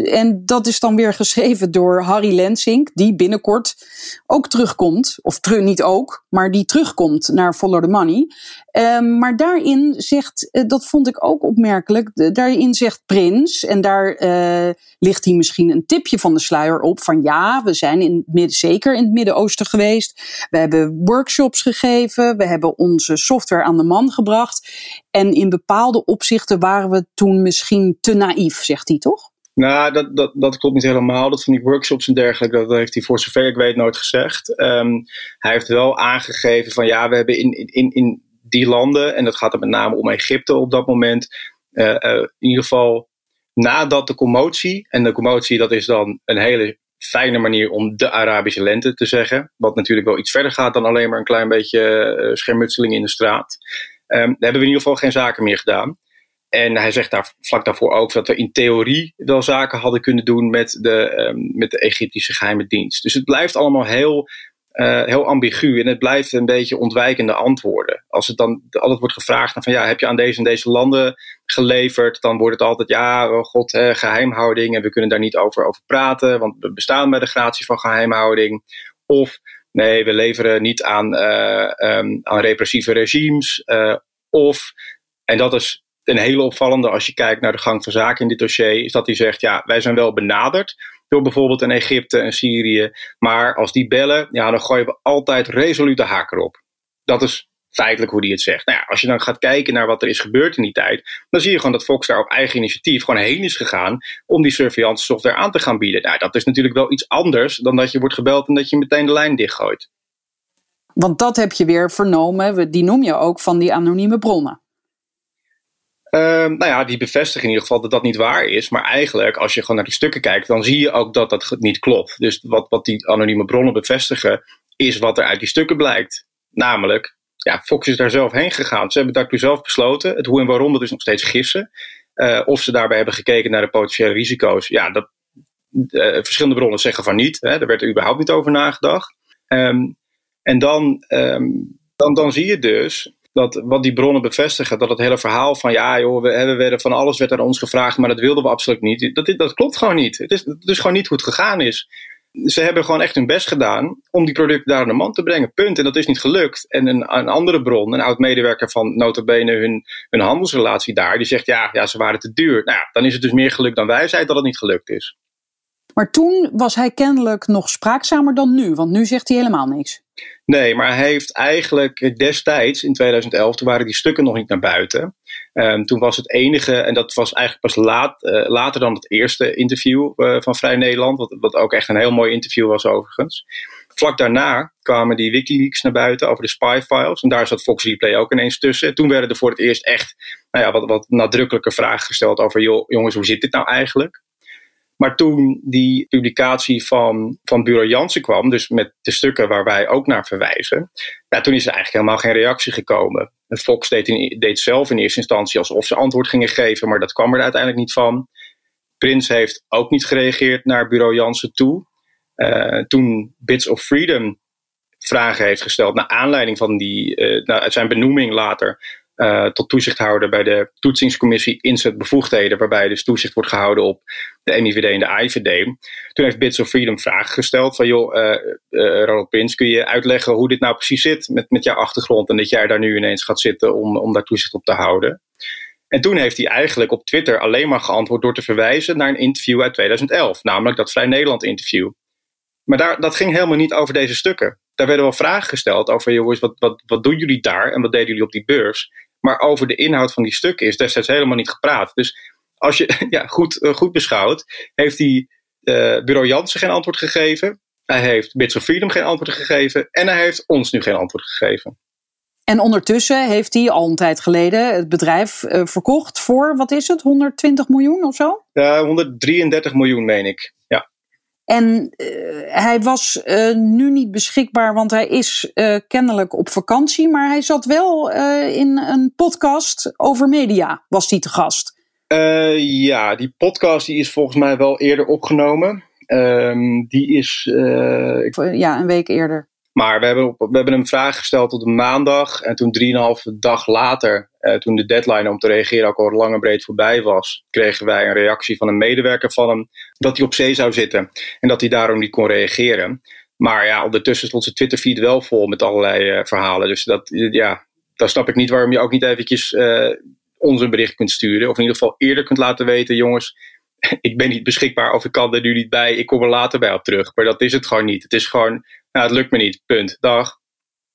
Speaker 2: En dat is dan weer geschreven door Harry Lensink, die binnenkort ook terugkomt. Of terug, niet ook, maar die terugkomt naar Follow the Money. Um, maar daarin zegt, uh, dat vond ik ook opmerkelijk, daarin zegt Prins, en daar uh, ligt hij misschien een tipje van de sluier op, van ja, we zijn in midden, zeker in het Midden-Oosten geweest. We hebben workshops gegeven, we hebben onze software aan de man gebracht. En in bepaalde opzichten waren we toen misschien te naïef, zegt hij toch?
Speaker 1: Nou, dat, dat, dat klopt niet helemaal. Dat van die workshops en dergelijke, dat heeft hij voor zover ik weet nooit gezegd. Um, hij heeft wel aangegeven van ja, we hebben in, in, in die landen, en dat gaat er met name om Egypte op dat moment, uh, uh, in ieder geval nadat de commotie, en de commotie dat is dan een hele fijne manier om de Arabische lente te zeggen, wat natuurlijk wel iets verder gaat dan alleen maar een klein beetje uh, schermutseling in de straat. Um, hebben we in ieder geval geen zaken meer gedaan. En hij zegt daar vlak daarvoor ook dat we in theorie wel zaken hadden kunnen doen met de, um, met de Egyptische geheime dienst. Dus het blijft allemaal heel, uh, heel ambigu en het blijft een beetje ontwijkende antwoorden. Als het dan altijd wordt gevraagd van ja, heb je aan deze en deze landen geleverd, dan wordt het altijd ja, oh god, eh, geheimhouding en we kunnen daar niet over, over praten, want we bestaan bij de gratie van geheimhouding. Of nee, we leveren niet aan, uh, um, aan repressieve regimes. Uh, of, en dat is een hele opvallende als je kijkt naar de gang van zaken in dit dossier, is dat hij zegt, ja, wij zijn wel benaderd door bijvoorbeeld een Egypte en Syrië, maar als die bellen, ja, dan gooien we altijd resoluut de haak erop. Dat is feitelijk hoe hij het zegt. Nou ja, als je dan gaat kijken naar wat er is gebeurd in die tijd, dan zie je gewoon dat Fox daar op eigen initiatief gewoon heen is gegaan om die surveillance software aan te gaan bieden. Nou, dat is natuurlijk wel iets anders dan dat je wordt gebeld en dat je meteen de lijn dichtgooit.
Speaker 2: Want dat heb je weer vernomen, die noem je ook van die anonieme bronnen.
Speaker 1: Um, nou ja, die bevestigen in ieder geval dat dat niet waar is. Maar eigenlijk, als je gewoon naar die stukken kijkt, dan zie je ook dat dat niet klopt. Dus wat, wat die anonieme bronnen bevestigen, is wat er uit die stukken blijkt. Namelijk, ja, Fox is daar zelf heen gegaan. Ze hebben daartoe zelf besloten. Het hoe en waarom, dat is nog steeds gissen. Uh, of ze daarbij hebben gekeken naar de potentiële risico's. Ja, dat, uh, verschillende bronnen zeggen van niet. Hè, daar werd er überhaupt niet over nagedacht. Um, en dan, um, dan, dan zie je dus dat wat die bronnen bevestigen, dat het hele verhaal van ja joh, we, we werden van alles werd aan ons gevraagd, maar dat wilden we absoluut niet. Dat, dat klopt gewoon niet. Het is, gewoon niet het gegaan is. Ze hebben gewoon echt hun best gedaan om die producten daar aan de man te brengen. Punt. En dat is niet gelukt. En een, een andere bron, een oud medewerker van notabene hun, hun handelsrelatie daar, die zegt ja, ja, ze waren te duur. Nou dan is het dus meer gelukt dan wij zeiden dat het niet gelukt is.
Speaker 2: Maar toen was hij kennelijk nog spraakzamer dan nu, want nu zegt hij helemaal niks.
Speaker 1: Nee, maar hij heeft eigenlijk destijds, in 2011, toen waren die stukken nog niet naar buiten. Um, toen was het enige, en dat was eigenlijk pas laat, uh, later dan het eerste interview uh, van Vrij Nederland, wat, wat ook echt een heel mooi interview was overigens. Vlak daarna kwamen die Wikileaks naar buiten over de spy files. En daar zat Fox Replay ook ineens tussen. Toen werden er voor het eerst echt nou ja, wat, wat nadrukkelijke vragen gesteld over: joh, jongens, hoe zit dit nou eigenlijk? Maar toen die publicatie van, van Bureau Jansen kwam, dus met de stukken waar wij ook naar verwijzen, ja, toen is er eigenlijk helemaal geen reactie gekomen. Fox deed, zelf in eerste instantie alsof ze antwoord gingen geven, maar dat kwam er uiteindelijk niet van. Prins heeft ook niet gereageerd naar Bureau Jansen toe. Uh, toen Bits of Freedom vragen heeft gesteld naar aanleiding van die, uh, zijn benoeming later uh, tot toezichthouder bij de toetsingscommissie inzetbevoegdheden, waarbij dus toezicht wordt gehouden op de NIVD en de IVD. Toen heeft Bits of Freedom vragen gesteld van joh, uh, Ronald Prins, kun je uitleggen hoe dit nou precies zit met, met jouw achtergrond en dat jij daar nu ineens gaat zitten om, om daar toezicht op te houden. En toen heeft hij eigenlijk op Twitter alleen maar geantwoord door te verwijzen naar een interview uit 2011, namelijk dat Vrij Nederland interview. Maar daar, dat ging helemaal niet over deze stukken. Daar werden wel vragen gesteld over, jongens, wat, wat, wat doen jullie daar en wat deden jullie op die beurs? Maar over de inhoud van die stukken is destijds helemaal niet gepraat. Dus als je ja, goed, eh, goed beschouwt, heeft die uh, bureau Jansen geen antwoord gegeven. Hij heeft Bits of Freedom geen antwoord gegeven. En hij heeft ons nu geen antwoord gegeven.
Speaker 2: En ondertussen heeft hij al een tijd geleden het bedrijf uh, verkocht voor, wat is het, 120 miljoen of zo?
Speaker 1: Ja, 133 miljoen meen ik.
Speaker 2: En uh, hij was uh, nu niet beschikbaar, want hij is uh, kennelijk op vakantie. Maar hij zat wel in een podcast over media, was hij te gast.
Speaker 1: ja, die podcast die is volgens mij wel eerder opgenomen. Um, die is.
Speaker 2: ja, een week eerder.
Speaker 1: Maar we hebben, we hebben hem vraag gesteld op de maandag. En toen drieënhalve dag later, eh, toen de deadline om te reageren ook al lang en breed voorbij was, kregen wij een reactie van een medewerker van hem dat hij op zee zou zitten. En dat hij daarom niet kon reageren. Maar ja, ondertussen stond zijn Twitterfeed wel vol met allerlei uh, verhalen. Dus dat, ja, dan snap ik niet waarom je ook niet eventjes uh, ons een bericht kunt sturen. Of in ieder geval eerder kunt laten weten, jongens, ik ben niet beschikbaar of ik kan er nu niet bij. Ik kom er later bij op terug. Maar dat is het gewoon niet. Het is gewoon nou, het lukt me niet. Punt. Dag.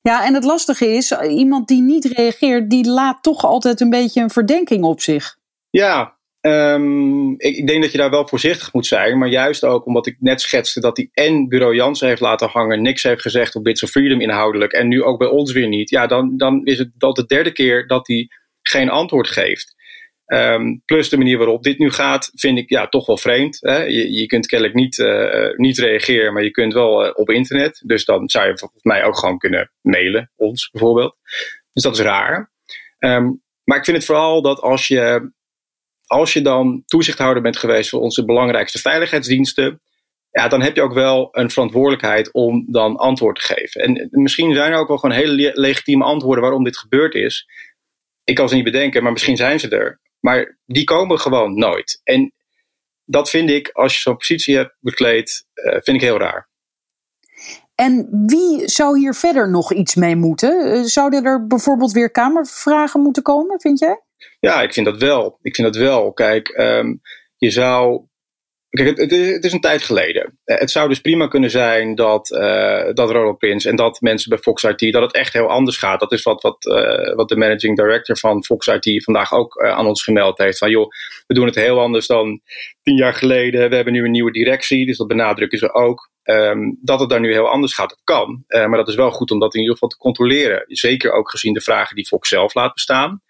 Speaker 2: Ja, en het lastige is, iemand die niet reageert, die laat toch altijd een beetje een verdenking op zich.
Speaker 1: Ja, um, ik, ik, denk dat je daar wel voorzichtig moet zijn. Maar juist ook omdat ik net schetste dat hij en bureau Jansen heeft laten hangen, niks heeft gezegd op Bits of Freedom inhoudelijk. En nu ook bij ons weer niet. Ja, dan, dan is het al de derde keer dat hij geen antwoord geeft. Um, plus de manier waarop dit nu gaat, vind ik ja, toch wel vreemd. Hè? Je, je kunt kennelijk niet, uh, niet reageren, maar je kunt wel uh, op internet. Dus dan zou je volgens mij ook gewoon kunnen mailen, ons bijvoorbeeld. Dus dat is raar. Um, maar ik vind het vooral dat als je, als je dan toezichthouder bent geweest voor onze belangrijkste veiligheidsdiensten, ja, dan heb je ook wel een verantwoordelijkheid om dan antwoord te geven. En misschien zijn er ook wel gewoon hele legitieme antwoorden waarom dit gebeurd is. Ik kan ze niet bedenken, maar misschien zijn ze er. Maar die komen gewoon nooit. En dat vind ik, als je zo'n positie hebt bekleed, uh, vind ik heel raar.
Speaker 2: En wie zou hier verder nog iets mee moeten? Eh, zouden er bijvoorbeeld weer kamervragen moeten komen, vind jij?
Speaker 1: Ja, ik vind dat wel. Ik vind dat wel. Kijk, um, je zou Kijk, het, het, is een tijd geleden. Eh, het zou dus prima kunnen zijn dat, uh, dat Ronald Prins en dat mensen bij Fox IT, dat het echt heel anders gaat. Dat is wat, wat, uh, wat de managing director van Fox IT vandaag ook aan ons gemeld heeft. Van joh, we doen het heel anders dan tien jaar geleden. We hebben nu een nieuwe directie, dus dat benadrukken ze ook. Um, dat het daar nu heel anders gaat, dat kan. maar dat is wel goed om dat in ieder geval te controleren. Zeker ook gezien de vragen die Fox zelf laat bestaan.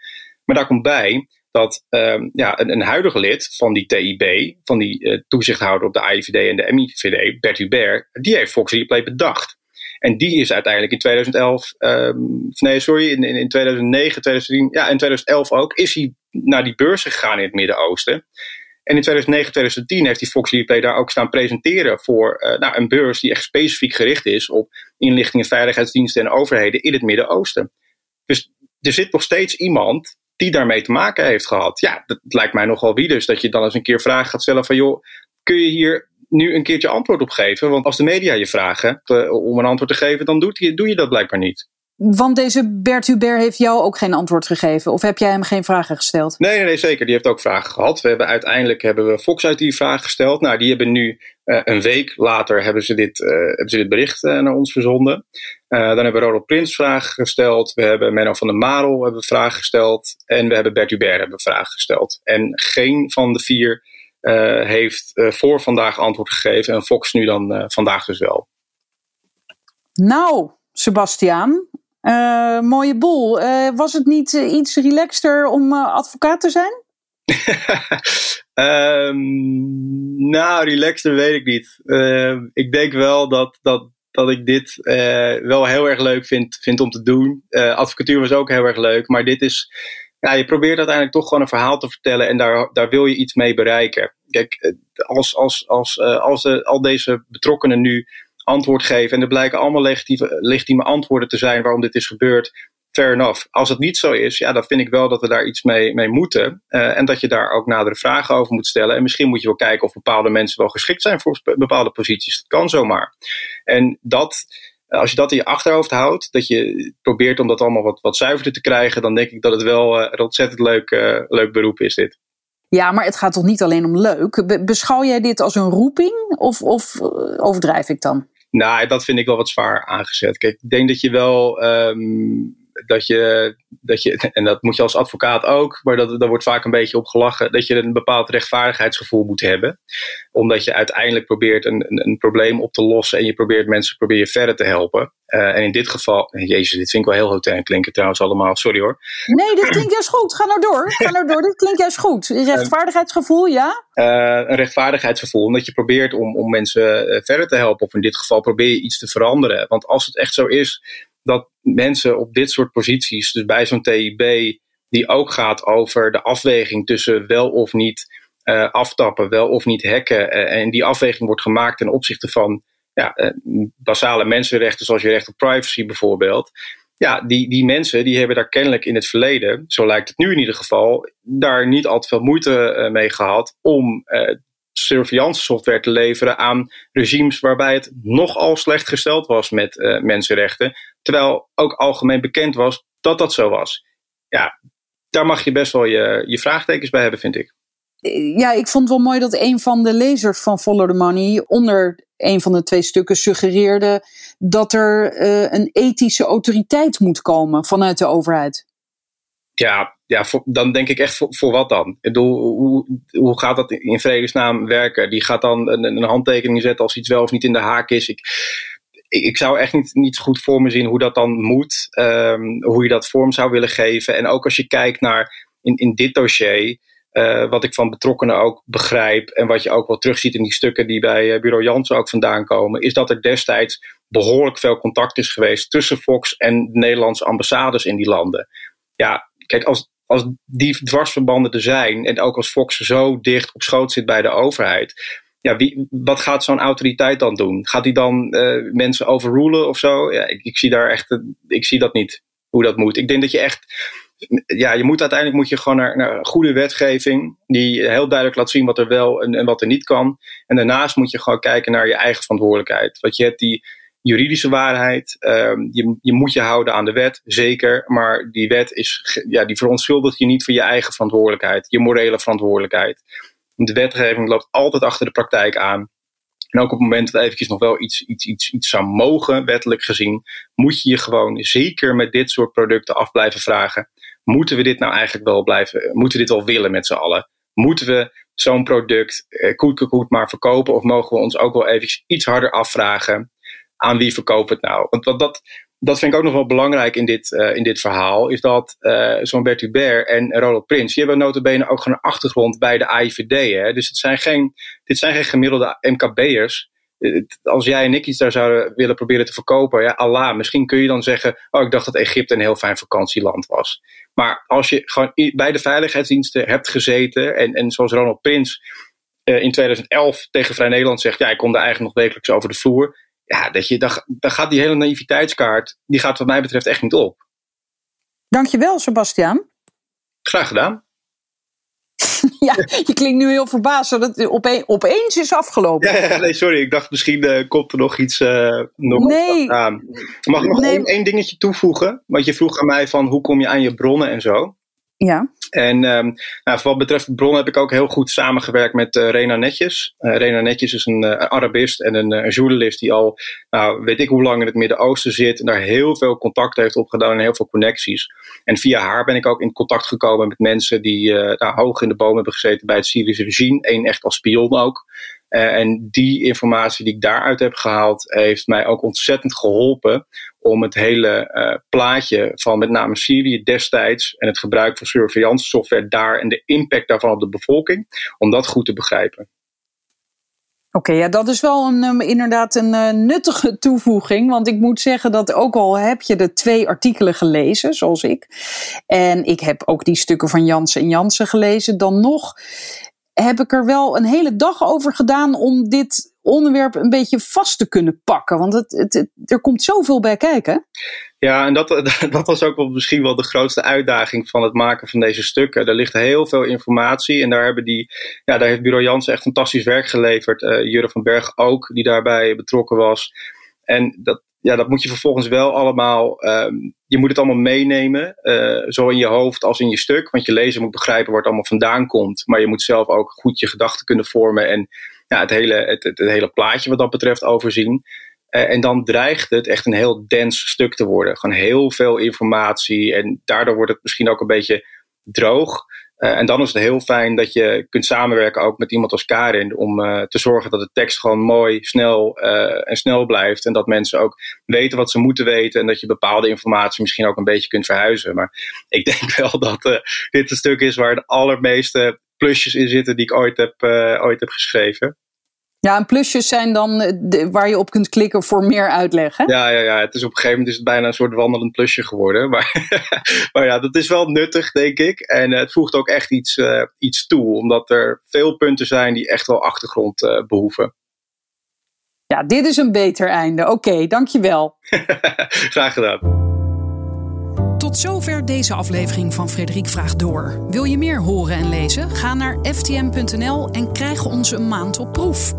Speaker 1: Maar daar komt bij dat um, ja, een, een, huidige lid van die TIB, van die uh, toezichthouder op de AIVD en de MIVD, Bert Hubert, die heeft Fox Replay bedacht. En die is uiteindelijk in 2011, um, ehm, nee sorry, in, in, 2009, 2010, ja in 2011 ook, is hij naar die beurs gegaan in het Midden-Oosten. En in 2009, 2010 heeft die Fox Replay daar ook staan presenteren voor uh, nou, een beurs die echt specifiek gericht is op inlichtingen, veiligheidsdiensten en overheden in het Midden-Oosten. Dus er zit nog steeds iemand die daarmee te maken heeft gehad. Ja, dat lijkt mij nogal wie dus. Dat je dan eens een keer vragen gaat stellen van joh, kun je hier nu een keertje antwoord op geven? Want als de media je vragen eh, om een antwoord te geven, dan doet je, doe je dat blijkbaar niet.
Speaker 2: Want deze Bert Hubert heeft jou ook geen antwoord gegeven? Of heb jij hem geen vragen gesteld?
Speaker 1: Nee, nee, nee zeker. Die heeft ook vragen gehad. We hebben uiteindelijk hebben we Fox uit die vraag gesteld. Nou, die hebben nu uh, een week later hebben ze dit, uh, hebben ze dit bericht uh, naar ons verzonden. Dan hebben we Ronald Prins vragen gesteld. We hebben Menno van der Marel hebben vragen gesteld. En we hebben Bert Hubert hebben vragen gesteld. En geen van de vier heeft voor vandaag antwoord gegeven. En Fox nu dan vandaag dus wel.
Speaker 2: Nou, Sebastiaan, mooie boel. Was het niet iets relaxter om advocaat te zijn?
Speaker 1: um, nou, relaxter weet ik niet. Ehm, ik denk wel dat, dat, dat ik dit wel heel erg leuk vind, vind om te doen. advocatuur was ook heel erg leuk, maar dit is. Ja, je probeert uiteindelijk toch gewoon een verhaal te vertellen en daar, daar wil je iets mee bereiken. Kijk, als, als, als, als de, al deze betrokkenen nu antwoord geven. En er blijken allemaal legitieme, legitieme antwoorden te zijn waarom dit is gebeurd. Fair enough. Als het niet zo is, ja, dan vind ik wel dat we daar iets mee, mee moeten. Uh, en dat je daar ook nadere vragen over moet stellen. En misschien moet je wel kijken of bepaalde mensen wel geschikt zijn voor bepaalde posities. Dat kan zomaar. En dat, als je dat in je achterhoofd houdt, dat je probeert om dat allemaal wat, wat zuiverder te krijgen, dan denk ik dat het wel uh, een ontzettend leuk, uh, leuk beroep is dit.
Speaker 2: Ja, maar het gaat toch niet alleen om leuk? Beschouw jij dit als een roeping of, of overdrijf ik dan?
Speaker 1: Nou, dat vind ik wel wat zwaar aangezet. Kijk, ik denk dat je wel. Um, dat je, dat je, en dat moet je als advocaat ook, maar dat, daar wordt vaak een beetje op gelachen, dat je een bepaald rechtvaardigheidsgevoel moet hebben. Omdat je uiteindelijk probeert een, een, een probleem op te lossen en je probeert mensen probeer je verder te helpen. Uh, en in dit geval, jezus, dit vind ik wel heel hotel klinken trouwens allemaal, sorry hoor.
Speaker 2: Nee, dit klinkt juist goed. Ga nou door. Ga nou door. dit klinkt juist goed. Rechtvaardigheidsgevoel, ja?
Speaker 1: Uh, een rechtvaardigheidsgevoel, omdat je probeert om, om mensen eh, verder te helpen. Of in dit geval probeer je iets te veranderen. Want als het echt zo is dat mensen op dit soort posities, dus bij zo'n TIB, die ook gaat over de afweging tussen wel of niet uh, aftappen, wel of niet hacken. Uh, en die afweging wordt gemaakt ten opzichte van ja, uh, basale mensenrechten, zoals je recht op privacy bijvoorbeeld. Ja, die, die mensen die hebben daar kennelijk in het verleden, zo lijkt het nu in ieder geval, daar niet al te veel moeite mee gehad om surveillance software te leveren aan regimes waarbij het nogal slecht gesteld was met uh, mensenrechten. Terwijl ook algemeen bekend was dat dat zo was. Ja, daar mag je best wel je, je vraagtekens bij hebben, vind ik.
Speaker 2: Ja, ik vond het wel mooi dat een van de lezers van Follow the Money onder een van de twee stukken suggereerde dat er uh, een ethische autoriteit moet komen vanuit de overheid.
Speaker 1: Ja, ja dan denk ik echt voor, wat dan? Hoe, hoe gaat dat in vredesnaam werken? Die gaat dan een, handtekening zetten als iets wel of niet in de haak is. Ik, ik, zou echt niet, niet goed voor me zien hoe dat dan moet. Um, hoe je dat vorm zou willen geven. En ook als je kijkt naar in, in dit dossier. Uh, wat ik van betrokkenen ook begrijp. En wat je ook wel terugziet in die stukken die bij uh, Bureau Jansen ook vandaan komen. Is dat er destijds behoorlijk veel contact is geweest tussen Fox en de Nederlandse ambassades in die landen. Ja, kijk, als, als die dwarsverbanden er zijn. En ook als Fox zo dicht op schoot zit bij de overheid ja, wie, wat gaat zo'n autoriteit dan doen? Gaat hij dan uh, mensen overrulen of zo? Ja, ik, ik, zie daar echt, ik zie dat niet, hoe dat moet. Ik denk dat je echt, ja, je moet uiteindelijk moet je gewoon naar, naar goede wetgeving, die heel duidelijk laat zien wat er wel en, en wat er niet kan. En daarnaast moet je gewoon kijken naar je eigen verantwoordelijkheid. Want je hebt die juridische waarheid, um, je, je moet je houden aan de wet, zeker. Maar die wet is, ja, die verontschuldigt je niet voor je eigen verantwoordelijkheid, je morele verantwoordelijkheid. De wetgeving loopt altijd achter de praktijk aan. En ook op het moment dat eventjes nog wel iets, iets, iets, iets zou mogen, wettelijk gezien, moet je je gewoon zeker met dit soort producten af blijven vragen. Moeten we dit nou eigenlijk wel blijven, moeten we dit wel willen met z'n allen? Moeten we zo'n product eh, koet maar verkopen? Of mogen we ons ook wel eventjes iets harder afvragen aan wie verkoopt het nou? Want dat, dat, dat vind ik ook nog wel belangrijk in dit, uh, in dit verhaal, is dat uh, zo'n Bert Hubert en Ronald Prins, die hebben notabene ook een achtergrond bij de AIVD. Hè? Dus het zijn geen, dit zijn geen gemiddelde MKB'ers. Als jij en ik iets daar zouden willen proberen te verkopen, ja, Allah, misschien kun je dan zeggen, oh, ik dacht dat Egypte een heel fijn vakantieland was. Maar als je gewoon bij de veiligheidsdiensten hebt gezeten en, en zoals Ronald Prins in 2011 tegen Vrij Nederland zegt, ja, ik kom daar eigenlijk nog wekelijks over de vloer ja, dat je, dan, dan gaat die hele naïviteitskaart, die gaat wat mij betreft echt niet op.
Speaker 2: Dankjewel, Sebastiaan.
Speaker 1: Graag gedaan.
Speaker 2: ja, je klinkt nu heel verbaasd dat het opeens is afgelopen.
Speaker 1: Ja, ja nee, sorry. Ik dacht misschien uh, komt er nog iets uh, nog nee. aan. Mag ik nog nee. één, één dingetje toevoegen? Want je vroeg aan mij van hoe kom je aan je bronnen en zo.
Speaker 2: Ja.
Speaker 1: En um, nou, wat betreft bron heb ik ook heel goed samengewerkt met uh, Rena Netjes. Uh, Rena Netjes is een uh, Arabist en een, journalist die al, nou, weet ik hoe lang in het Midden-Oosten zit. En daar heel veel contact heeft opgedaan en heel veel connecties. En via haar ben ik ook in contact gekomen met mensen die nou, hoog in de boom hebben gezeten bij het Syrische regime. Eén echt als spion ook. Uh, en die informatie die ik daaruit heb gehaald, heeft mij ook ontzettend geholpen om het hele uh, plaatje van met name Syrië destijds en het gebruik van surveillance software daar en de impact daarvan op de bevolking, om dat goed te begrijpen.
Speaker 2: Oké, ja, dat is wel een, um, inderdaad een uh, nuttige toevoeging. Want ik moet zeggen dat ook al heb je de twee artikelen gelezen, zoals ik. En ik heb ook die stukken van Jansen en Jansen gelezen. Dan nog heb ik er wel een hele dag over gedaan om dit onderwerp een beetje vast te kunnen pakken. Want het, het, er komt zoveel bij kijken.
Speaker 1: Ja, en dat, dat was ook wel misschien wel de grootste uitdaging van het maken van deze stukken. Er ligt heel veel informatie en daar, hebben die, ja, daar heeft Bureau Jansen echt fantastisch werk geleverd. Uh, Jure van Berg ook, die daarbij betrokken was. En dat, ja, dat moet je vervolgens wel allemaal. Um, je moet het allemaal meenemen, uh, zo in je hoofd als in je stuk. Want je lezer moet begrijpen waar het allemaal vandaan komt. Maar je moet zelf ook goed je gedachten kunnen vormen en ja, het, hele, het, het, hele plaatje wat dat betreft overzien. Uh, en dan dreigt het echt een heel dens stuk te worden. Gewoon heel veel informatie. En daardoor wordt het misschien ook een beetje droog. Uh, en dan is het heel fijn dat je kunt samenwerken ook met iemand als Karin om uh, te zorgen dat de tekst gewoon mooi, snel uh, en snel blijft. En dat mensen ook weten wat ze moeten weten en dat je bepaalde informatie misschien ook een beetje kunt verhuizen. Maar ik denk wel dat dit een stuk is waar de allermeeste plusjes in zitten die ik ooit heb, ooit heb geschreven.
Speaker 2: Ja, en plusjes zijn dan de, waar je op kunt klikken voor meer uitleg. Hè?
Speaker 1: Ja, ja, ja, het is op een gegeven moment is het bijna een soort wandelend plusje geworden. Maar, maar ja, dat is wel nuttig, denk ik. En uh, het voegt ook echt iets, uh, iets toe, omdat er veel punten zijn die echt wel achtergrond uh, behoeven.
Speaker 2: Ja, dit is een beter einde. Oké, okay, dankjewel.
Speaker 1: Graag gedaan.
Speaker 3: Tot zover deze aflevering van Frederik Vraagt Door. Wil je meer horen en lezen? Ga naar ftm.nl en krijg onze maand op proef.